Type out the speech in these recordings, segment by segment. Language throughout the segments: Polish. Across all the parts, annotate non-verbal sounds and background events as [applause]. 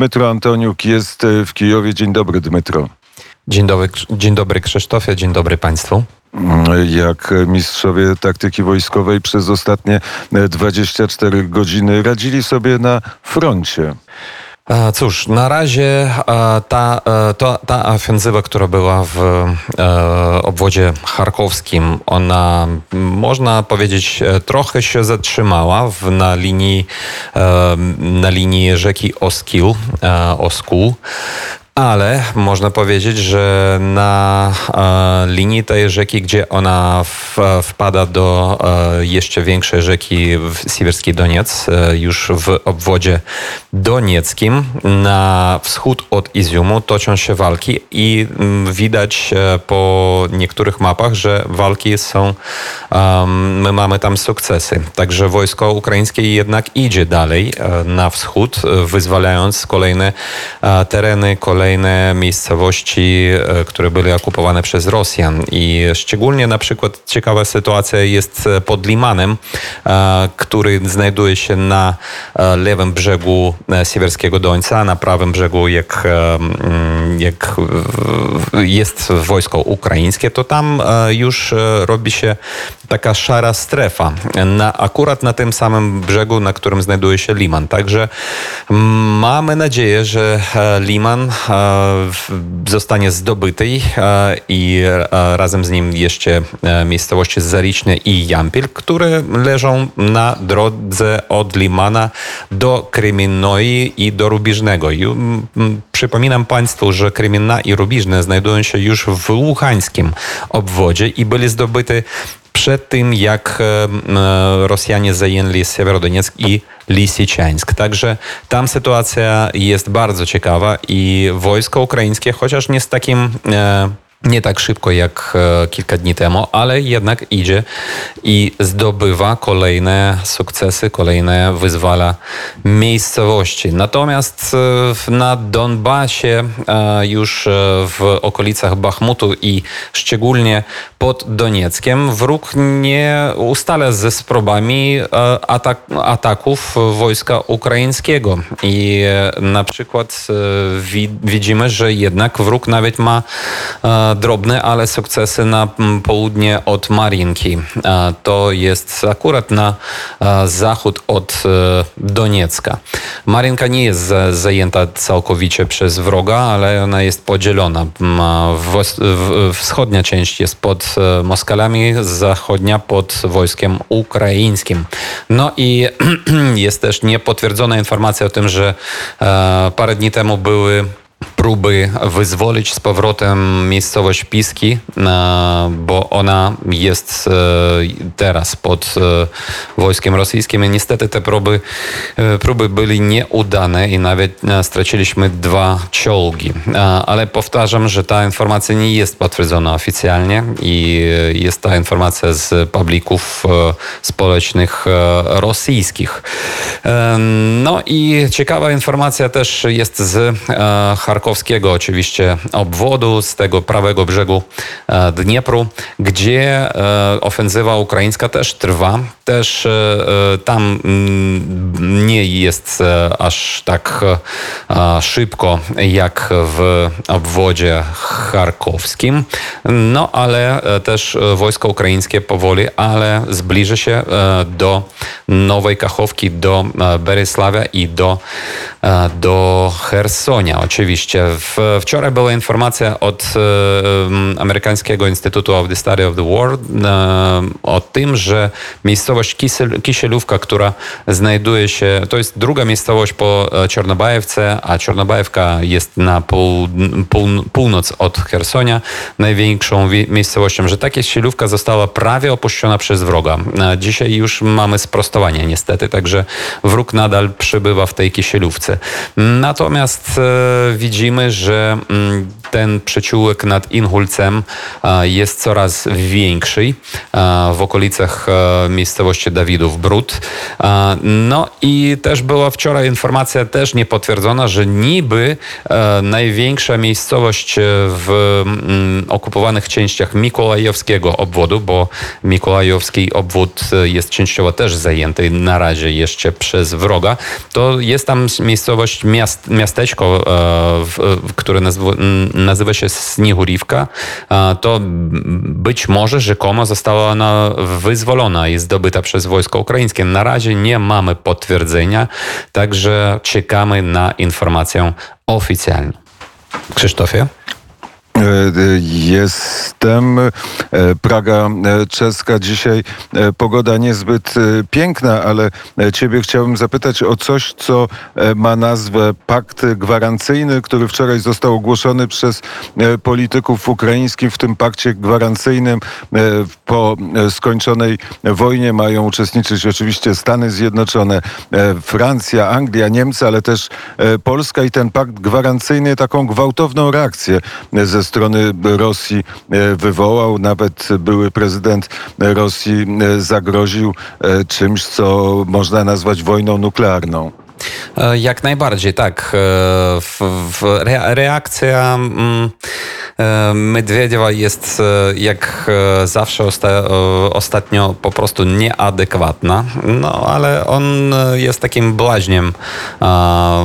Dmytro Antoniuk jest w Kijowie. Dzień dobry, Dmytro. Dzień dobry, dzień dobry Krzysztofie, dzień dobry Państwu. Jak mistrzowie taktyki wojskowej przez ostatnie 24 godziny radzili sobie na froncie. Cóż, na razie ta, to, ta ofensywa, która była w obwodzie charkowskim, ona można powiedzieć trochę się zatrzymała w, na, linii, na linii rzeki Oskil, Oskul ale można powiedzieć, że na e, linii tej rzeki, gdzie ona w, wpada do e, jeszcze większej rzeki w Siewierski Doniec, e, już w obwodzie donieckim, na wschód od Iziumu toczą się walki i mm, widać e, po niektórych mapach, że walki są, my mamy tam sukcesy. Także wojsko ukraińskie jednak idzie dalej e, na wschód, wyzwalając kolejne e, tereny, kolejne kolejne miejscowości, e, które były okupowane przez Rosjan. I szczególnie na przykład ciekawa sytuacja jest pod Limanem, e, który znajduje się na e, lewym brzegu Siewierskiego Dońca, na prawym brzegu jak, jak jest wojsko ukraińskie, to tam już robi się taka szara strefa. Na, akurat na tym samym brzegu, na którym znajduje się Liman. Także mamy nadzieję, że Liman zostanie zdobyty i razem z nim jeszcze e, miejscowości Zariczne i Jampil, które leżą na drodze od Limana do Kryminoi i do Rubiżnego. I przypominam Państwu, że Kryminna i Rubiżne znajdują się już w Łuchańskim obwodzie i byli zdobyte przed tym, jak e, Rosjanie zajęli Sewerodonieck i Lisiczańsk. Także tam sytuacja jest bardzo ciekawa i wojsko ukraińskie, chociaż nie z takim e, nie tak szybko jak e, kilka dni temu, ale jednak idzie i zdobywa kolejne sukcesy, kolejne wyzwala miejscowości. Natomiast e, na Donbasie, e, już w okolicach Bachmutu i szczególnie pod Donieckiem, wróg nie ustala ze sprobami atak ataków wojska ukraińskiego. I na przykład widzimy, że jednak wróg nawet ma drobne, ale sukcesy na południe od Marinki. To jest akurat na zachód od e, Doniecka. Marinka nie jest zajęta całkowicie przez wroga, ale ona jest podzielona. Wschodnia część jest pod e, Moskalami, zachodnia pod wojskiem ukraińskim. No i [clears throat] jest też niepotwierdzona informacja o tym, że e, parę dni temu były próby wyzwolić z powrotem miejscowość Piski, e, bo ona jest e, teraz pod e, wojskiem rosyjskim i niestety te próby, próby byli nieudane i nawet straciliśmy dwa czołgi. Ale powtarzam, że ta informacja nie jest potwierdzona oficjalnie i jest ta informacja z publików społecznych rosyjskich. No i ciekawa informacja też jest z Charkowskiego oczywiście obwodu, z tego prawego brzegu e, Dniepru, gdzie e, ofensywa ukraińska też trwa. Też e, tam mm, nie jest aż tak szybko jak w obwodzie charkowskim. No ale też wojsko ukraińskie powoli, ale zbliży się do Nowej Kachowki, do Berysławia i do, do Hersonia. Oczywiście wczoraj była informacja od e, amerykańskiego Instytutu of the Study of the World e, o tym, że miejscowość Kisiel, Kisielówka, która znajduje się, to jest druga miejscowość po e, Czornobajewce, a Czornobajewka jest na pół, pół, północ od Hersonia, największą miejscowością, że ta Kisielówka została prawie opuszczona przez wroga. Dzisiaj już mamy sprostowanie niestety, także wróg nadal przybywa w tej Kisielówce. Natomiast e, widzimy, że mm, ten przeciwłek nad Inhulcem jest coraz większy w okolicach miejscowości Dawidów Brud. No i też była wczoraj informacja też niepotwierdzona, że niby największa miejscowość w mm, okupowanych częściach Mikołajowskiego obwodu, bo Mikołajowski obwód jest częściowo też zajęty na razie jeszcze przez wroga, to jest tam miejscowość, miast, miasteczko, które nazywa się Snigurivka. To być może rzekomo została ona wyzwolona i zdobyta przez wojsko ukraińskie. Na razie nie mamy potwierdzenia, także czekamy na informację oficjalną. Krzysztofie? Jestem. E, Praga e, czeska. Dzisiaj e, pogoda niezbyt piękna, ale Ciebie chciałbym zapytać o coś, co ma nazwę Pakt Gwarancyjny, który wczoraj został ogłoszony przez polityków ukraińskich. W tym pakcie gwarancyjnym po skończonej wojnie mają uczestniczyć oczywiście Stany Zjednoczone, Francja, Anglia, Niemcy, ale też Polska i ten pakt gwarancyjny taką gwałtowną reakcję ze strony Rosji e, wywołał. Nawet były prezydent Rosji e, zagroził e, czymś, co można nazwać wojną nuklearną. Jak najbardziej, tak. Reakcja mm, Medwiediewa jest jak zawsze ostatnio po prostu nieadekwatna, no ale on jest takim blaźniem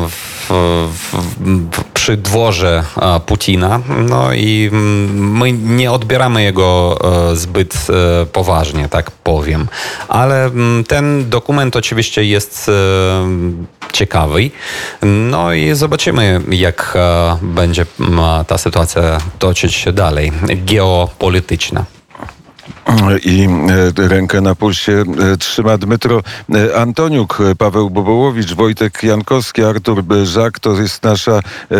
w, w, przy dworze Putina, no i my nie odbieramy jego zbyt poważnie, tak powiem. Ale ten dokument oczywiście jest ciekawy. No i zobaczymy, jak będzie ta sytuacja toczyć się dalej, geopolityczna. I e, rękę na pulsie e, trzyma Dmytro e, Antoniuk, Paweł Bobołowicz, Wojtek Jankowski, Artur Żak. To jest nasza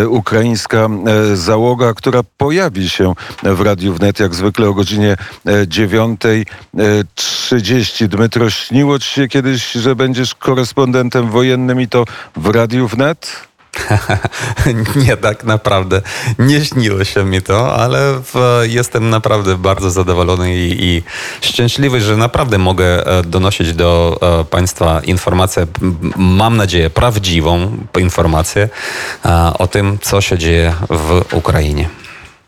ukraińska załoga, która pojawi się w Radiu Wnet jak zwykle o godzinie 9.30. Dmytro, śniło ci się kiedyś, że będziesz korespondentem wojennym i to w Radiu Wnet? [laughs] nie, tak naprawdę nie śniło się mi to, ale jestem naprawdę bardzo zadowolony i, i, szczęśliwy, że naprawdę mogę e, donosić do e, Państwa informację, mam nadzieję, prawdziwą informację e, o tym, co się dzieje w Ukrainie.